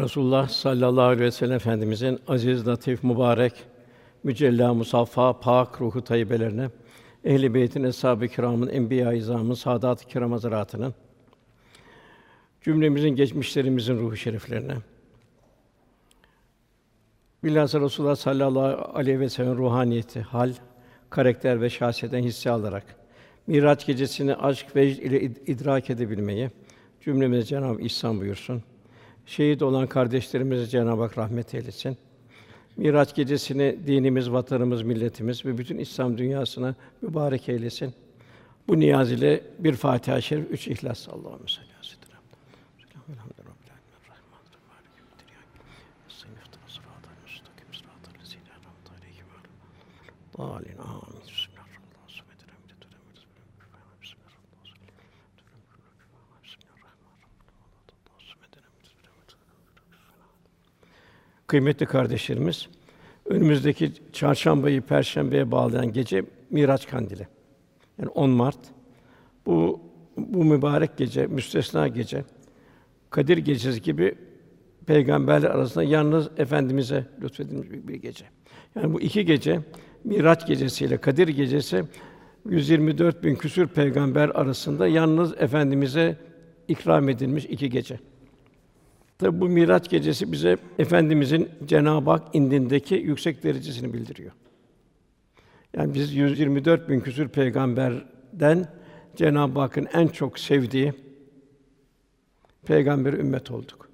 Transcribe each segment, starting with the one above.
Resulullah sallallahu aleyhi ve sellem Efendimizin aziz, latif, mübarek, mücella, musaffa, pak ruhu tayyibelerine, ehl-i beytin, eshab-ı kiramın, enbiya-i izamın, saadat-ı kiram hazretlerinin, cümlemizin geçmişlerimizin ruhu şeriflerine, bilhassa Resulullah sallallahu aleyhi ve sellem ruhaniyeti, hal, karakter ve şahsiyetten hisse alarak Miraç gecesini aşk ve ile idrak edebilmeyi cümlemize Cenab-ı İhsan buyursun. Şehit olan kardeşlerimize Cenab-ı Hak rahmet eylesin. Miraç gecesini dinimiz, vatanımız, milletimiz ve bütün İslam dünyasına mübarek eylesin. Bu niyaz ile bir Fatiha-i Şerif, üç İhlas Allahümme salli aleyhi ve sellem. Amin. Amin. Kıymetli kardeşlerimiz, önümüzdeki çarşambayı perşembeye bağlayan gece Miraç kandili. Yani 10 Mart. Bu bu mübarek gece, müstesna gece, Kadir gecesi gibi peygamberler arasında yalnız efendimize lütfedilmiş bir, gece. Yani bu iki gece Miraç gecesiyle Kadir gecesi 124 bin küsür peygamber arasında yalnız efendimize ikram edilmiş iki gece. Tabi bu Miraç gecesi bize efendimizin Cenab-ı Hak indindeki yüksek derecesini bildiriyor. Yani biz 124 bin küsür peygamberden Cenab-ı Hakk'ın en çok sevdiği peygamber ümmet olduk.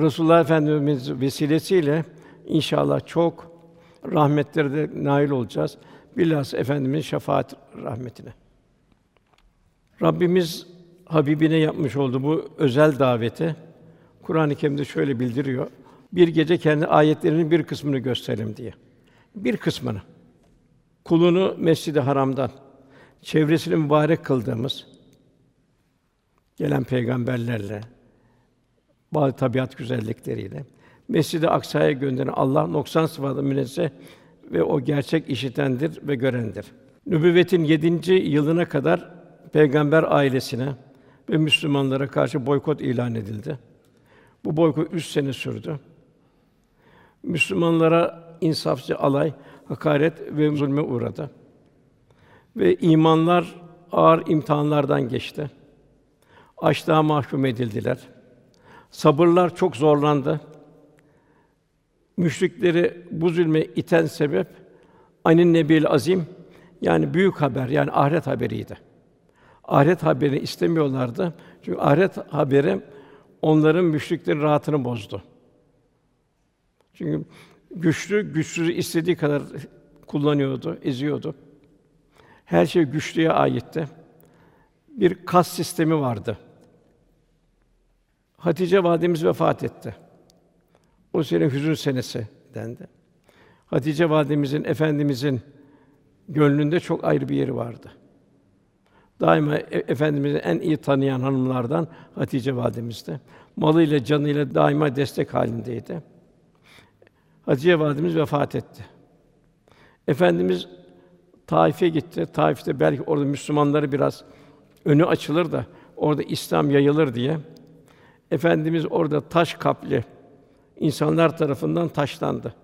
Resulullah Efendimiz vesilesiyle inşallah çok rahmetlere de nail olacağız. Bilhassa efendimiz şefaat rahmetine. Rabbimiz Habibine yapmış olduğu bu özel daveti Kur'an-ı Kerim'de şöyle bildiriyor. Bir gece kendi ayetlerinin bir kısmını gösterelim diye. Bir kısmını. Kulunu Mescid-i Haram'dan çevresini mübarek kıldığımız gelen peygamberlerle bazı tabiat güzellikleriyle Mescid-i Aksa'ya gönderen Allah noksan sıfatı münezzeh ve o gerçek işitendir ve görendir. Nübüvvetin yedinci yılına kadar peygamber ailesine ve Müslümanlara karşı boykot ilan edildi. Bu boykot üç sene sürdü. Müslümanlara insafçı alay, hakaret ve zulme uğradı. Ve imanlar ağır imtihanlardan geçti. Açlığa mahkum edildiler. Sabırlar çok zorlandı. Müşrikleri bu zulme iten sebep anin nebil azim yani büyük haber yani ahiret haberiydi. Ahiret haberini istemiyorlardı. Çünkü ahiret haberi onların müşriklerin rahatını bozdu. Çünkü güçlü güçsüzü istediği kadar kullanıyordu, eziyordu. Her şey güçlüye aitti. Bir kas sistemi vardı. Hatice validemiz vefat etti. O sene hüzün senesi dendi. Hatice validemizin efendimizin gönlünde çok ayrı bir yeri vardı. Daima e- efendimizi en iyi tanıyan hanımlardan Hatice validemizdi. Malıyla canıyla daima destek halindeydi. Hatice validemiz vefat etti. Efendimiz Taif'e gitti. Taif'te belki orada Müslümanları biraz önü açılır da orada İslam yayılır diye Efendimiz orada taş kaplı insanlar tarafından taşlandı.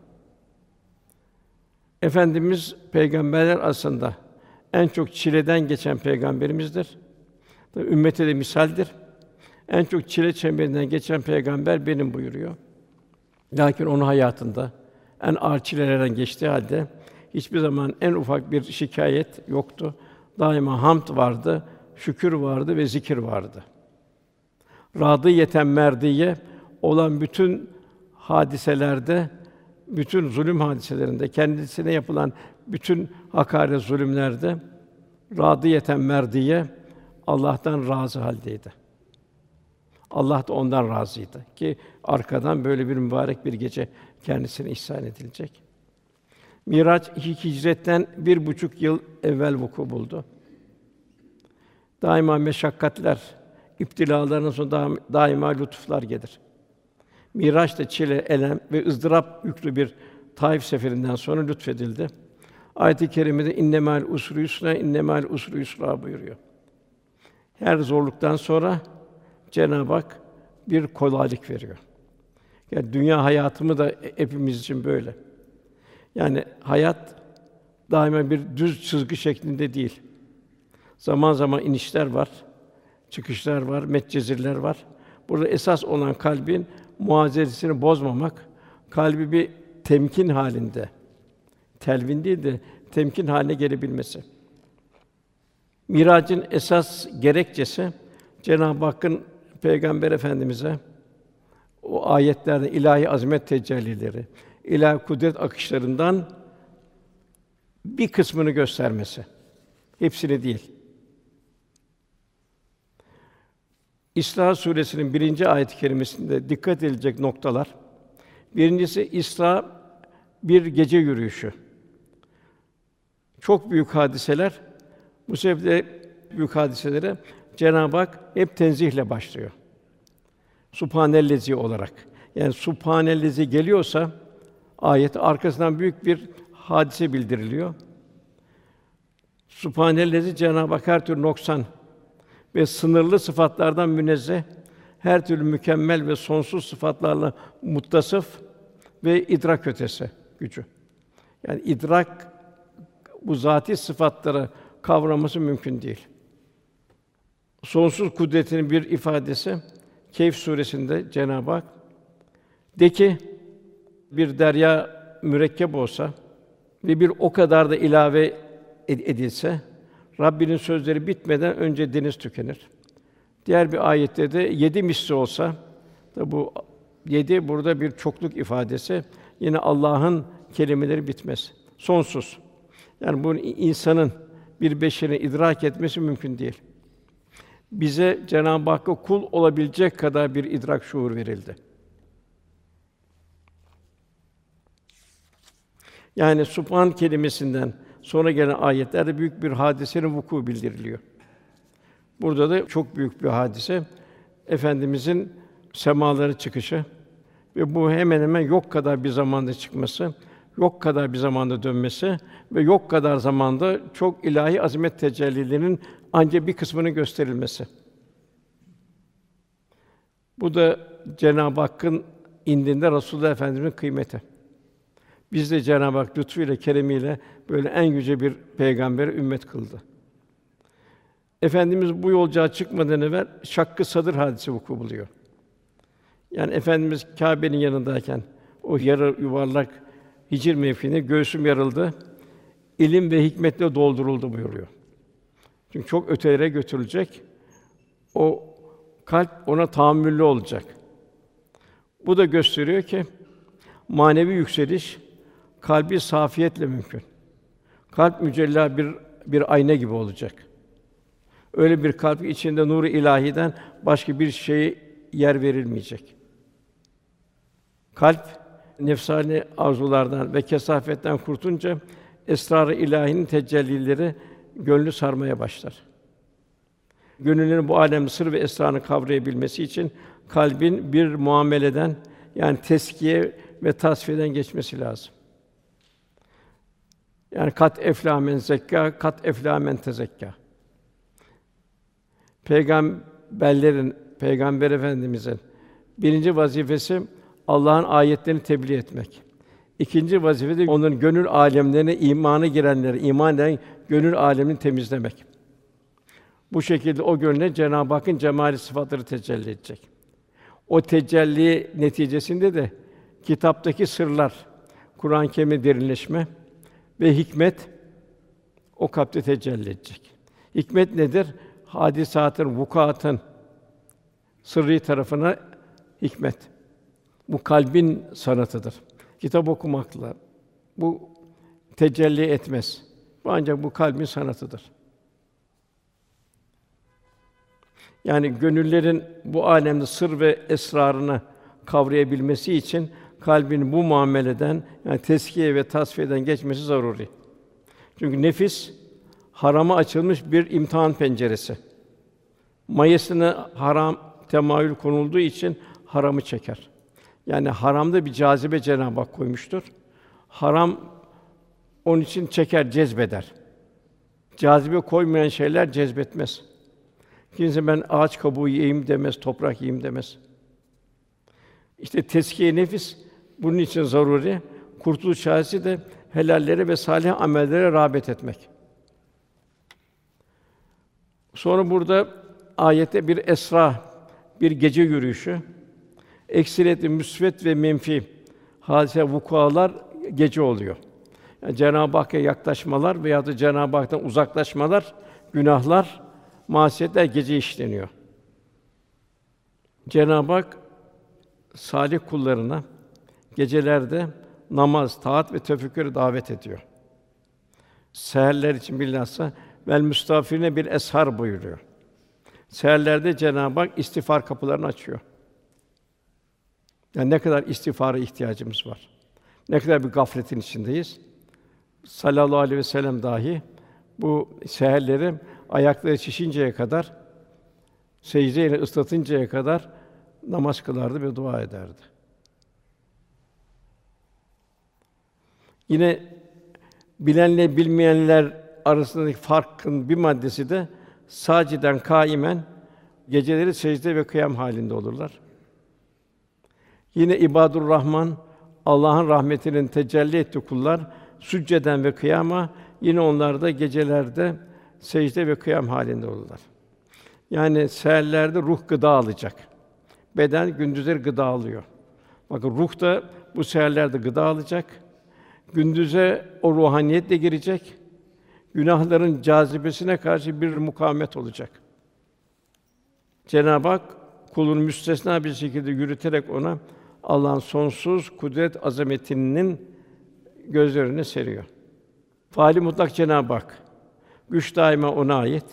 Efendimiz peygamberler arasında en çok çileden geçen peygamberimizdir. Tabii ümmete de misaldir. En çok çile çemberinden geçen peygamber benim buyuruyor. Lakin onun hayatında en ağır çilelerden geçtiği halde hiçbir zaman en ufak bir şikayet yoktu. Daima hamd vardı, şükür vardı ve zikir vardı. Radı yeten merdiye olan bütün hadiselerde, bütün zulüm hadiselerinde, kendisine yapılan bütün hakaret zulümlerde radiyeten merdiye Allah'tan razı haldeydi. Allah da ondan razıydı ki arkadan böyle bir mübarek bir gece kendisine ihsan edilecek. Miraç ilk hicretten bir buçuk yıl evvel vuku buldu. Daima meşakkatler, iptilaların sonra daima lütuflar gelir. Miraç da çile, elem ve ızdırap yüklü bir Taif seferinden sonra lütfedildi. Ayet-i kerimede innemel usru yusra innemel usru yusra buyuruyor. Her zorluktan sonra Cenab-ı Hak bir kolaylık veriyor. Yani dünya hayatımı da hepimiz için böyle. Yani hayat daima bir düz çizgi şeklinde değil. Zaman zaman inişler var, çıkışlar var, metcezirler var. Burada esas olan kalbin muhazezesini bozmamak, kalbi bir temkin halinde, telvin değil de temkin haline gelebilmesi. Miracın esas gerekçesi Cenab-ı Hakk'ın Peygamber Efendimize o ayetlerde ilahi azamet tecellileri, ilahi kudret akışlarından bir kısmını göstermesi. Hepsini değil. İsra suresinin birinci ayet-i kerimesinde dikkat edilecek noktalar. Birincisi İsra bir gece yürüyüşü. Çok büyük hadiseler. Bu sebeple büyük hadiselere Cenab-ı Hak hep tenzihle başlıyor. Subhanellezi olarak. Yani Subhanellezi geliyorsa ayet arkasından büyük bir hadise bildiriliyor. Subhanellezi Cenab-ı Hak her türlü noksan ve sınırlı sıfatlardan münezzeh, her türlü mükemmel ve sonsuz sıfatlarla muttasıf ve idrak ötesi gücü. Yani idrak bu zati sıfatları kavraması mümkün değil. Sonsuz kudretinin bir ifadesi Keyf suresinde Cenab-ı Hak de ki bir derya mürekkep olsa ve bir o kadar da ilave edilse Rabbinin sözleri bitmeden önce deniz tükenir. Diğer bir ayette de yedi misli olsa da bu yedi burada bir çokluk ifadesi. Yine Allah'ın kelimeleri bitmez. Sonsuz. Yani bu insanın bir beşerin idrak etmesi mümkün değil. Bize Cenab-ı Hakk'a kul olabilecek kadar bir idrak şuur verildi. Yani Subhan kelimesinden sonra gelen ayetlerde büyük bir hadisenin vuku bildiriliyor. Burada da çok büyük bir hadise efendimizin semalara çıkışı ve bu hemen hemen yok kadar bir zamanda çıkması, yok kadar bir zamanda dönmesi ve yok kadar zamanda çok ilahi azamet tecellilerinin ancak bir kısmını gösterilmesi. Bu da Cenab-ı Hakk'ın indinde Resulullah Efendimiz'in kıymeti. Biz de Cenab-ı Hak lütfuyla, keremiyle böyle en yüce bir peygamberi ümmet kıldı. Efendimiz bu yolculuğa çıkmadan evvel şakkı sadır hadisi vuku buluyor. Yani Efendimiz Kâbe'nin yanındayken o yarı yuvarlak hicr mevkiine göğsüm yarıldı. ilim ve hikmetle dolduruldu buyuruyor. Çünkü çok ötelere götürülecek. O kalp ona tahammüllü olacak. Bu da gösteriyor ki manevi yükseliş kalbi safiyetle mümkün. Kalp mücella bir bir ayna gibi olacak. Öyle bir kalp içinde nuru ilahiden başka bir şeye yer verilmeyecek. Kalp nefsani arzulardan ve kesafetten kurtunca esrar-ı ilahinin tecellileri gönlü sarmaya başlar. Gönüllerin bu alem sır ve esrarını kavrayabilmesi için kalbin bir muameleden yani teskiye ve tasfiyeden geçmesi lazım. Yani kat eflamen zekka, kat eflamen tezekka. Peygamberlerin, Peygamber Efendimizin birinci vazifesi Allah'ın ayetlerini tebliğ etmek. İkinci vazife de onların gönül alemlerine imanı girenleri, iman eden gönül alemini temizlemek. Bu şekilde o gönle Cenab-ı Hakk'ın cemali sıfatları tecelli edecek. O tecelli neticesinde de kitaptaki sırlar, Kur'an-ı Kerim'e derinleşme ve hikmet o kalpte tecelli edecek. Hikmet nedir? Hadisatın, vukuatın sırrı tarafına hikmet. Bu kalbin sanatıdır. Kitap okumakla bu tecelli etmez. Bu ancak bu kalbin sanatıdır. Yani gönüllerin bu alemde sır ve esrarını kavrayabilmesi için kalbin bu muameleden yani teskiye ve tasfiyeden geçmesi zaruri. Çünkü nefis harama açılmış bir imtihan penceresi. Mayasına haram temayül konulduğu için haramı çeker. Yani haramda bir cazibe Cenab-ı Hak koymuştur. Haram onun için çeker, cezbeder. Cazibe koymayan şeyler cezbetmez. Kimse ben ağaç kabuğu yiyeyim demez, toprak yiyeyim demez. İşte teskiye nefis bunun için zaruri. Kurtuluş çaresi de helallere ve salih amellere rağbet etmek. Sonra burada ayette bir esra, bir gece yürüyüşü, eksiliyetli müsvet ve menfi hadise vukualar gece oluyor. Yani Cenab-ı Hakk'a yaklaşmalar veya da Cenab-ı Hak'tan uzaklaşmalar, günahlar, masiyetler gece işleniyor. Cenab-ı Hak salih kullarına gecelerde namaz, taat ve tefekkür davet ediyor. Seherler için bilhassa vel müstafirine bir eshar buyuruyor. Seherlerde Cenab-ı Hak istiğfar kapılarını açıyor. Yani ne kadar istiğfara ihtiyacımız var. Ne kadar bir gafletin içindeyiz. Sallallahu aleyhi ve sellem dahi bu seherleri ayakları şişinceye kadar secdeyle ıslatıncaya kadar namaz kılardı ve dua ederdi. Yine bilenle bilmeyenler arasındaki farkın bir maddesi de saciden kaimen geceleri secde ve kıyam halinde olurlar. Yine ibadur Rahman Allah'ın rahmetinin tecelli ettiği kullar sücceden ve kıyama yine onlar da gecelerde secde ve kıyam halinde olurlar. Yani seherlerde ruh gıda alacak. Beden gündüzleri gıda alıyor. Bakın ruh da bu seherlerde gıda alacak. Gündüze o ruhaniyetle girecek. Günahların cazibesine karşı bir mukavemet olacak. Cenab-ı Hak kulunu müstesna bir şekilde yürüterek ona Allah'ın sonsuz kudret azametinin gözlerine seriyor. Faali mutlak Cenab-ı Hak. Güç daima ona ait.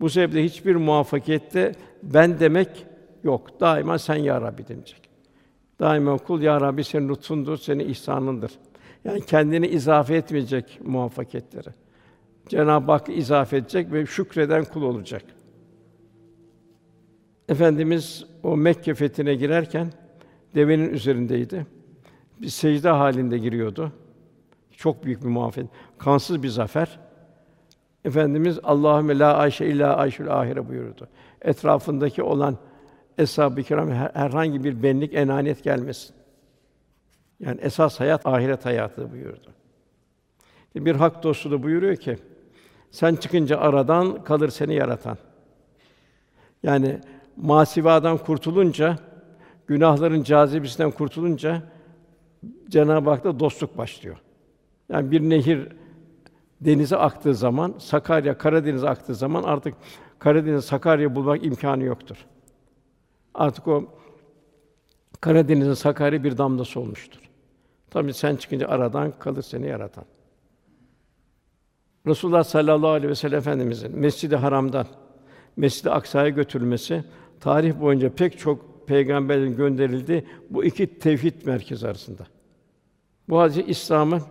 Bu sebeple hiçbir muvaffakiyette ben demek yok. Daima sen ya Rabbi denecek. Daima kul ya Rabbi senin lütfundur, senin ihsanındır. Yani kendini izafe etmeyecek muvaffakiyetlere. Cenab-ı Hak izafe edecek ve şükreden kul olacak. Efendimiz o Mekke fethine girerken devenin üzerindeydi. Bir secde halinde giriyordu. Çok büyük bir muvaffakiyet. Kansız bir zafer. Efendimiz Allahümme la ayşe illa ayşul ahire buyurdu. Etrafındaki olan eshab-ı kiram herhangi bir benlik, enaniyet gelmesin. Yani esas hayat ahiret hayatı buyurdu. Bir hak dostu da buyuruyor ki sen çıkınca aradan kalır seni yaratan. Yani masivadan kurtulunca, günahların cazibesinden kurtulunca Cenab-ı Hak'ta dostluk başlıyor. Yani bir nehir denize aktığı zaman, Sakarya Karadeniz'e aktığı zaman artık Karadeniz Sakarya bulmak imkanı yoktur. Artık o Karadeniz'in Sakarya bir damlası olmuştur. Tabii sen çıkınca aradan kalır seni yaratan. Resulullah sallallahu aleyhi ve sellem Efendimizin Mescid-i Haram'dan Mescid-i Aksa'ya götürülmesi tarih boyunca pek çok peygamberin gönderildi bu iki tevhid merkezi arasında. Bu hadis İslam'ın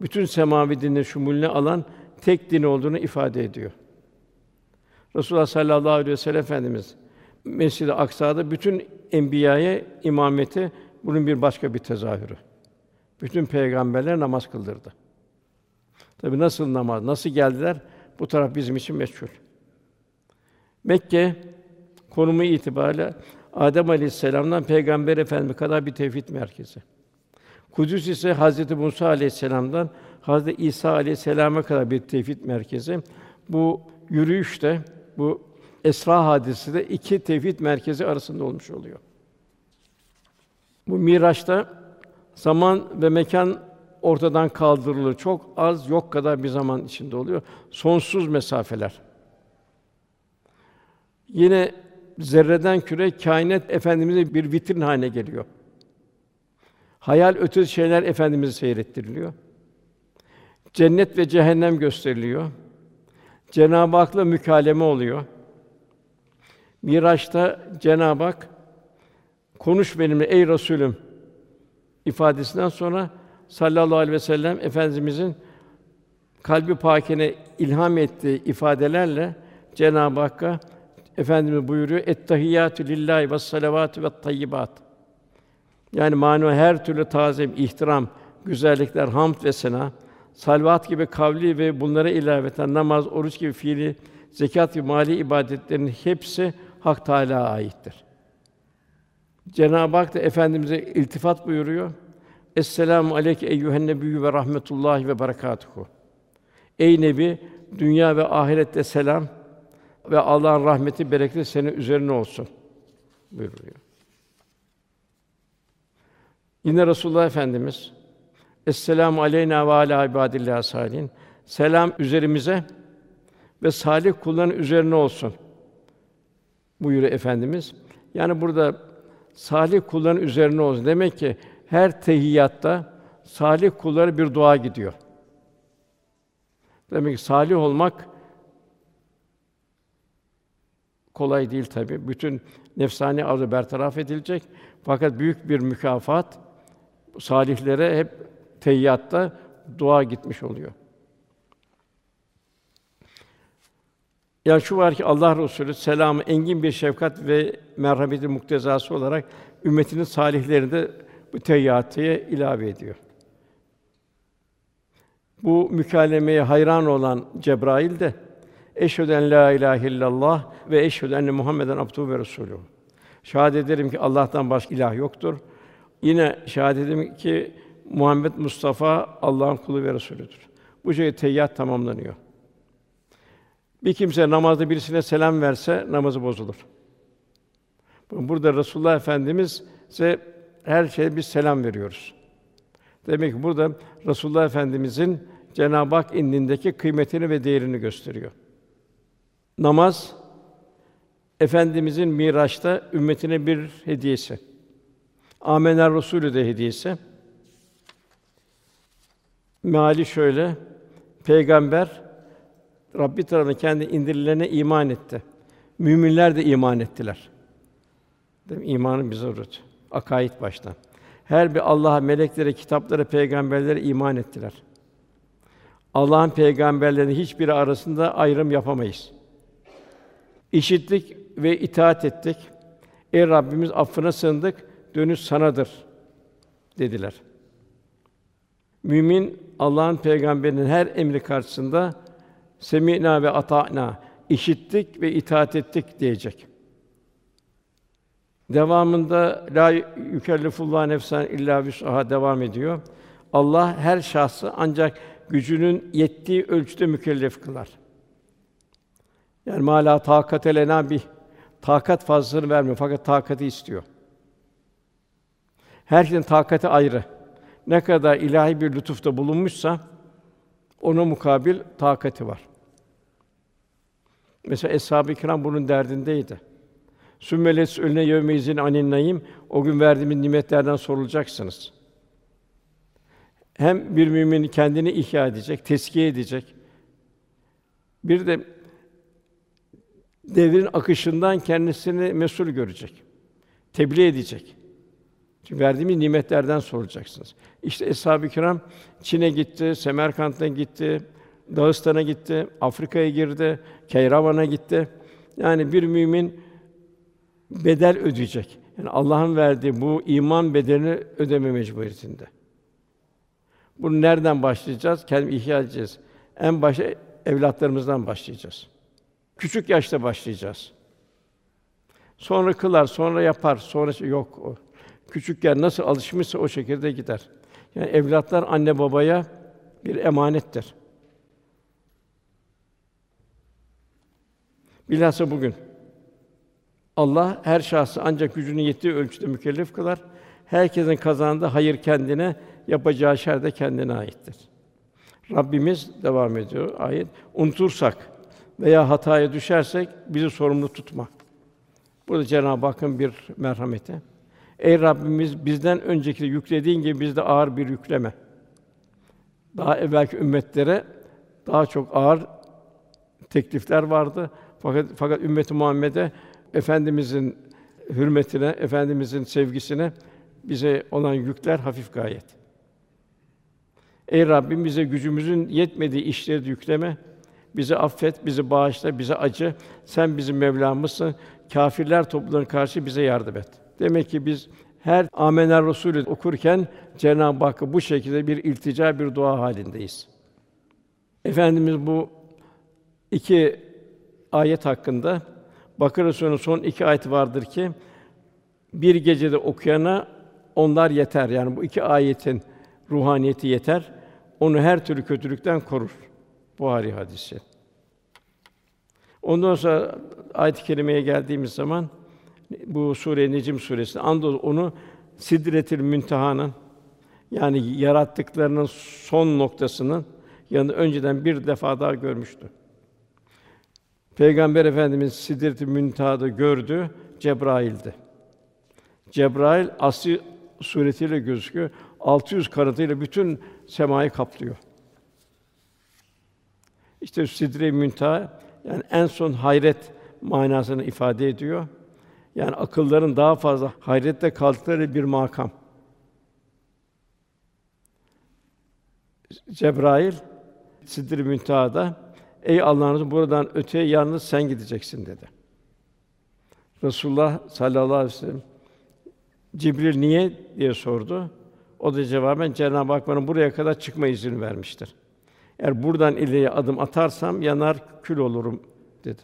bütün semavi dinleri şumulüne alan tek din olduğunu ifade ediyor. Resulullah sallallahu aleyhi ve sellem Efendimiz Mescid-i Aksa'da bütün enbiyaya imameti bunun bir başka bir tezahürü. Bütün peygamberler namaz kıldırdı. Tabi nasıl namaz, nasıl geldiler? Bu taraf bizim için meşhur. Mekke konumu itibariyle Adem Aleyhisselam'dan Peygamber Efendimiz kadar bir tevhid merkezi. Kudüs ise Hazreti Musa Aleyhisselam'dan Hazreti İsa Aleyhisselam'a kadar bir tevhid merkezi. Bu yürüyüşte bu Esra hadisi de iki tevhid merkezi arasında olmuş oluyor. Bu Miraç'ta zaman ve mekan ortadan kaldırılır. Çok az, yok kadar bir zaman içinde oluyor. Sonsuz mesafeler. Yine zerreden küre kainat efendimize bir vitrin haline geliyor. Hayal ötesi şeyler efendimize seyrettiriliyor. Cennet ve cehennem gösteriliyor. Cenab-ı Hak'la mükaleme oluyor. Miraç'ta Cenab-ı Hak konuş benimle ey Resulüm ifadesinden sonra sallallahu aleyhi ve sellem efendimizin kalbi pakine ilham ettiği ifadelerle Cenab-ı Hakk'a efendimiz buyuruyor Ettehiyyatü lillahi ve salavatü ve tayyibat. Yani manu her türlü tazim, ihtiram, güzellikler, hamd ve sena, salvat gibi kavli ve bunlara ilaveten namaz, oruç gibi fiili, zekat gibi mali ibadetlerin hepsi Hak Teâlâ'ya aittir. Cenab-ı Hak da efendimize iltifat buyuruyor. Esselamu aleyke eyyühen nebiyyü ve rahmetullahi ve berekatuhu. Ey Nebi, dünya ve ahirette selam ve Allah'ın rahmeti, bereketi senin üzerine olsun buyuruyor. Yine Resulullah Efendimiz Esselamu aleyna ve ala ibadillah salihin. Selam üzerimize ve salih kulların üzerine olsun. Buyuruyor efendimiz. Yani burada salih kulların üzerine olsun. Demek ki her tehiyyatta salih kullara bir dua gidiyor. Demek ki salih olmak kolay değil tabi. Bütün nefsani arzu bertaraf edilecek. Fakat büyük bir mükafat salihlere hep teyyatta dua gitmiş oluyor. Ya şu var ki Allah Resulü selamı engin bir şefkat ve merhameti muktezası olarak ümmetinin salihlerini de bu teyyatiye ilave ediyor. Bu mükalemeye hayran olan Cebrail de Eşhedü en la ilahe illallah ve eşhedü enne Muhammeden abduhu ve resulühü. Şahadet ederim ki Allah'tan başka ilah yoktur. Yine şahadet ederim ki Muhammed Mustafa Allah'ın kulu ve resulüdür. Bu şekilde teyyat tamamlanıyor. Bir kimse namazda birisine selam verse namazı bozulur. Burada Resulullah Efendimiz ise her şeye biz selam veriyoruz. Demek ki burada Resulullah Efendimizin Cenab-ı Hak indindeki kıymetini ve değerini gösteriyor. Namaz Efendimizin Miraç'ta ümmetine bir hediyesi. Amener Resulü de hediyesi. Meali şöyle: Peygamber Rabbi tarafından kendi indirilene iman etti. Müminler de iman ettiler. Değil mi? İmanın bir zarureti. Akaid baştan. Her bir Allah'a, meleklere, kitaplara, peygamberlere iman ettiler. Allah'ın peygamberlerinin hiçbiri arasında ayrım yapamayız. İşittik ve itaat ettik. Ey Rabbimiz affına sığındık, dönüş sanadır dediler. Mümin Allah'ın peygamberinin her emri karşısında semina ve ata'na işittik ve itaat ettik diyecek. Devamında la yükellifullah nefsen illa vus'aha devam ediyor. Allah her şahsı ancak gücünün yettiği ölçüde mükellef kılar. Yani mala takat elena bih. Takat fazlasını vermiyor fakat takati istiyor. Herkesin takati ayrı. Ne kadar ilahi bir lütufta bulunmuşsa ona mukabil takati var. Mesela eshab-ı kiram bunun derdindeydi. Sümmeles önüne yevmeyizin anin naim o gün verdiğimiz nimetlerden sorulacaksınız. Hem bir mümin kendini ihya edecek, teskiye edecek. Bir de devrin akışından kendisini mesul görecek. Tebliğ edecek. Çünkü verdiğimiz nimetlerden soracaksınız. İşte eshab-ı kiram Çin'e gitti, Semerkant'a gitti, Dağıstan'a gitti, Afrika'ya girdi, Keyravan'a gitti. Yani bir mümin bedel ödeyecek. Yani Allah'ın verdiği bu iman bedelini ödeme mecburiyetinde. Bunu nereden başlayacağız? Kendi ihya edeceğiz. En başta evlatlarımızdan başlayacağız. Küçük yaşta başlayacağız. Sonra kılar, sonra yapar, sonra şey- yok o. Küçükken nasıl alışmışsa o şekilde gider. Yani evlatlar anne babaya bir emanettir. Bilhassa bugün Allah her şahsı ancak gücünün yettiği ölçüde mükellef kılar. Herkesin kazandığı hayır kendine, yapacağı şer de kendine aittir. Rabbimiz devam ediyor ayet. Unutursak veya hataya düşersek bizi sorumlu tutma. Burada Cenab-ı Hakk'ın bir merhameti. Ey Rabbimiz bizden önceki yüklediğin gibi bizde ağır bir yükleme. Daha evvelki ümmetlere daha çok ağır teklifler vardı. Fakat fakat ümmeti Muhammed'e efendimizin hürmetine, efendimizin sevgisine bize olan yükler hafif gayet. Ey Rabbim bize gücümüzün yetmediği işleri yükleme. Bizi affet, bizi bağışla, bize acı. Sen bizim Mevlamızsın. Kâfirler topluluğuna karşı bize yardım et. Demek ki biz her Amener Resulü okurken Cenab-ı Hakk'a bu şekilde bir iltica, bir dua halindeyiz. Efendimiz bu iki ayet hakkında Bakara Suresi'nin son iki ayet vardır ki bir gecede okuyana onlar yeter. Yani bu iki ayetin ruhaniyeti yeter. Onu her türlü kötülükten korur. Buhari hadisi. Ondan sonra ayet-i kerimeye geldiğimiz zaman bu sure Necim suresi andolsun onu Sidretil Münteha'nın yani yarattıklarının son noktasının yanında önceden bir defa daha görmüştü. Peygamber Efendimiz Sidret-i Münteha'da gördü Cebrail'di. Cebrail aslı suretiyle gözüküyor. 600 kanadıyla bütün semayı kaplıyor. İşte Sidre-i Münteha yani en son hayret manasını ifade ediyor. Yani akılların daha fazla hayrette kaldıkları bir makam. Cebrail Sidr-i Münteha'da ey Allah'ın buradan öteye yalnız sen gideceksin dedi. Resulullah sallallahu aleyhi ve sellem Cibril niye diye sordu. O da cevaben Cenab-ı Hak bana buraya kadar çıkma izni vermiştir. Eğer buradan ileriye adım atarsam yanar kül olurum dedi.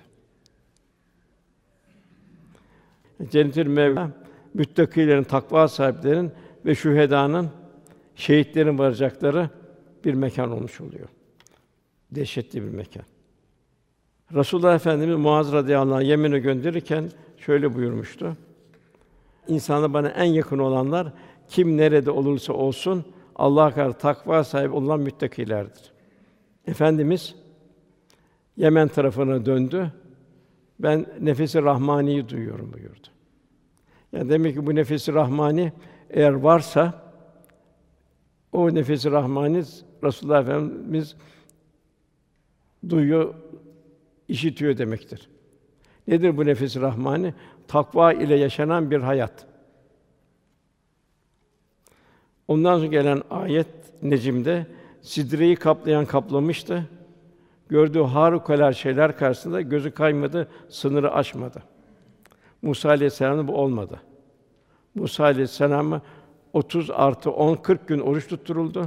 Cennet-ül Mevla müttakilerin, takva sahiplerinin ve şühedanın, şehitlerin varacakları bir mekan olmuş oluyor. Dehşetli bir mekan. Resulullah Efendimiz Muaz radıyallahu anh gönderirken şöyle buyurmuştu. İnsana bana en yakın olanlar kim nerede olursa olsun Allah'a karşı takva sahibi olan müttakilerdir. Efendimiz Yemen tarafına döndü. Ben nefesi rahmaniyi duyuyorum buyurdu. Yani demek ki bu nefesi rahmani eğer varsa o nefesi rahmani Resulullah Efendimiz duyuyor, işitiyor demektir. Nedir bu nefesi rahmani? Takva ile yaşanan bir hayat. Ondan sonra gelen ayet Necim'de sidreyi kaplayan kaplamıştı. Gördüğü harikulade şeyler karşısında gözü kaymadı, sınırı aşmadı. Musa Aleyhisselam'da bu olmadı. Musa Aleyhisselam'a 30 artı 10 40 gün oruç tutturuldu.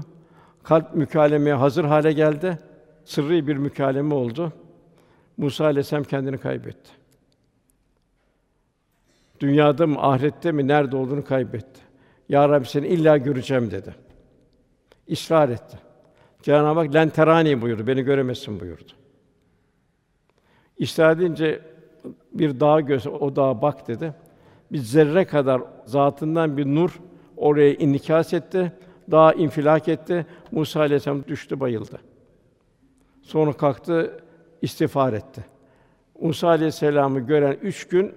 Kalp mükalemeye hazır hale geldi. Sırrı bir mükaleme oldu. Musa Aleyhisselam kendini kaybetti. Dünyada mı, ahirette mi, nerede olduğunu kaybetti. Ya Rabbi seni illa göreceğim dedi. İsrar etti. Cenab-ı Hak len terani buyurdu. Beni göremezsin buyurdu. İsrar edince bir dağ göz, o dağa bak dedi. Bir zerre kadar zatından bir nur oraya inikas etti. Dağ infilak etti. Musa aleyhisselam düştü, bayıldı. Sonra kalktı, istiğfar etti. Musa aleyhisselamı gören üç gün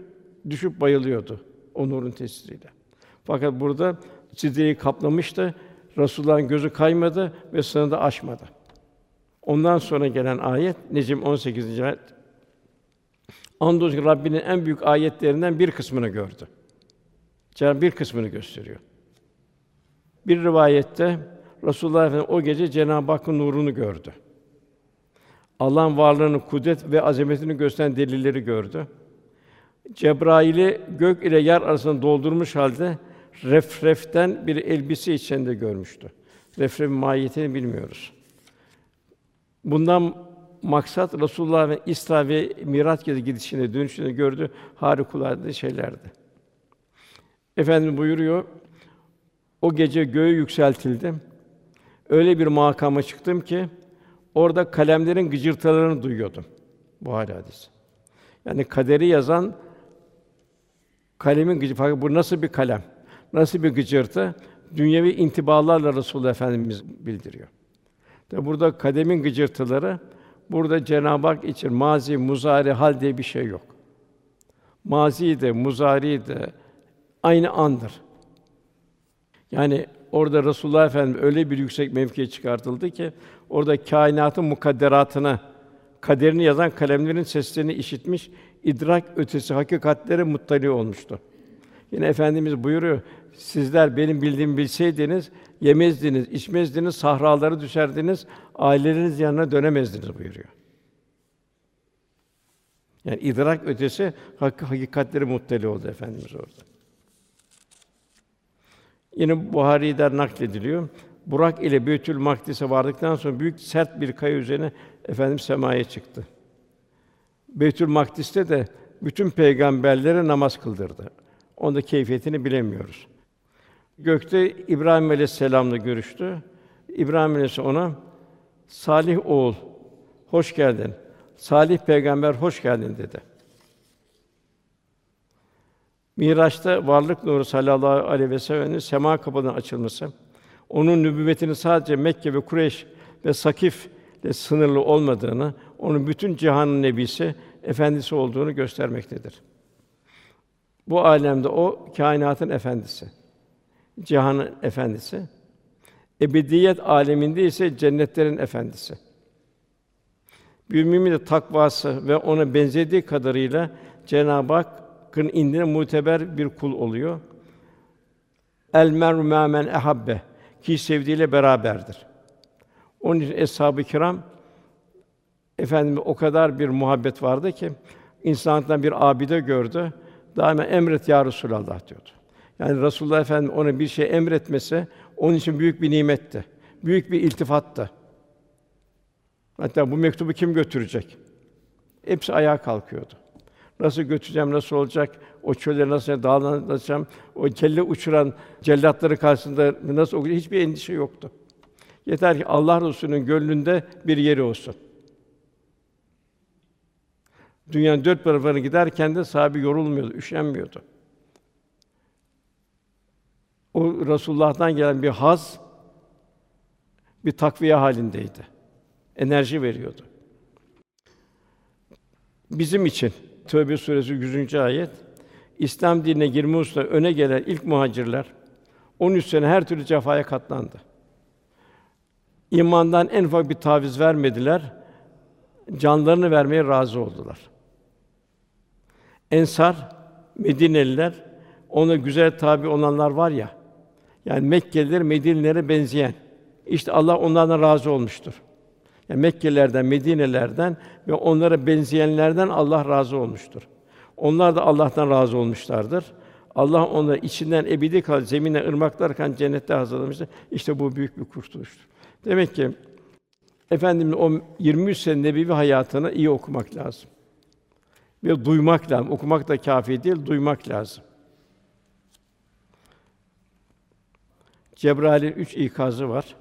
düşüp bayılıyordu o nurun tesiriyle. Fakat burada sidreyi kaplamıştı. Resulullah'ın gözü kaymadı ve sınırı aşmadı. Ondan sonra gelen ayet Necim 18. ayet. Andolsun Rabbinin en büyük ayetlerinden bir kısmını gördü. Cenab bir kısmını gösteriyor. Bir rivayette Resulullah Efendimiz o gece Cenab-ı Hakk'ın nurunu gördü. Allah'ın varlığını, kudret ve azametini gösteren delilleri gördü. Cebrail'i gök ile yer arasında doldurmuş halde refreften bir elbise içinde görmüştü. Refref mahiyetini bilmiyoruz. Bundan maksat Resulullah ve İsra ve Miraç gezi gidişinde, dönüşünde gördü harikulade şeylerdi. Efendim buyuruyor, o gece göğe yükseltildim. Öyle bir makama çıktım ki orada kalemlerin gıcırtılarını duyuyordum. Bu hadis. Yani kaderi yazan kalemin gıcı fakat bu nasıl bir kalem? Nasıl bir gıcırtı? Dünyevi intibalarla Resulullah Efendimiz bildiriyor. Tabi burada kademin gıcırtıları burada Cenab-ı Hak için mazi, muzari, hal diye bir şey yok. Mazi de, muzari de aynı andır. Yani orada Resulullah Efendimiz öyle bir yüksek mevkiye çıkartıldı ki orada kainatın mukadderatını, kaderini yazan kalemlerin seslerini işitmiş, idrak ötesi hakikatlere muttali olmuştu. Yine efendimiz buyuruyor: Sizler benim bildiğimi bilseydiniz yemezdiniz, içmezdiniz, sahralara düşerdiniz, aileleriniz yanına dönemezdiniz buyuruyor. Yani idrak ötesi hak hakikatleri muttali oldu efendimiz orada. Yine Buhari'den naklediliyor. Burak ile Beytül Makdis'e vardıktan sonra büyük sert bir kaya üzerine efendim semaya çıktı. Beytül Makdis'te de bütün peygamberlere namaz kıldırdı. Onda keyfiyetini bilemiyoruz. Gökte İbrahim Aleyhisselam'la görüştü. İbrahim Aleyhisselam ona Salih oğul hoş geldin. Salih peygamber hoş geldin dedi. Miraç'ta varlık nuru sallallahu aleyhi ve sellem'in sema kapılarının açılması, onun nübüvvetinin sadece Mekke ve Kureyş ve Sakif ile sınırlı olmadığını, onun bütün cihanın nebisi, efendisi olduğunu göstermektedir. Bu alemde o kainatın efendisi. Cihanın efendisi. Ebediyet aleminde ise cennetlerin efendisi. Bir mümin de takvası ve ona benzediği kadarıyla Cenab-ı Hakk'ın indine muteber bir kul oluyor. El meru men ehabbe ki sevdiğiyle beraberdir. Onun için eshab-ı kiram efendim o kadar bir muhabbet vardı ki insanlıktan bir abide gördü. Daima emret ya Resulallah diyordu. Yani Resulullah Efendim ona bir şey emretmesi onun için büyük bir nimetti. Büyük bir iltifattı. Hatta bu mektubu kim götürecek? Hepsi ayağa kalkıyordu. Nasıl götüreceğim, nasıl olacak? O çölleri nasıl dağlanacağım? O kelle uçuran cellatları karşısında nasıl olacak? Hiçbir endişe yoktu. Yeter ki Allah Resulü'nün gönlünde bir yeri olsun. Dünyanın dört tarafına giderken de sahibi yorulmuyordu, üşenmiyordu. O Resulullah'tan gelen bir haz, bir takviye halindeydi. Enerji veriyordu. Bizim için Tövbe suresi 100. ayet İslam dinine girme hususunda öne gelen ilk muhacirler 13 sene her türlü cefaya katlandı. İmandan en ufak bir taviz vermediler. Canlarını vermeye razı oldular. Ensar, Medineliler, ona güzel tabi olanlar var ya. Yani Mekkeliler Medinelilere benzeyen. İşte Allah onlardan razı olmuştur. Yani Mekkelilerden, Medinelerden ve onlara benzeyenlerden Allah razı olmuştur. Onlar da Allah'tan razı olmuşlardır. Allah onları içinden ebedi kal zemine ırmaklar kan cennette hazırlamıştır. İşte bu büyük bir kurtuluştur. Demek ki efendimiz o 23 sene nebevi hayatını iyi okumak lazım. Ve duymak lazım. Okumak da kâfi değil, duymak lazım. Cebrail'in üç ikazı var.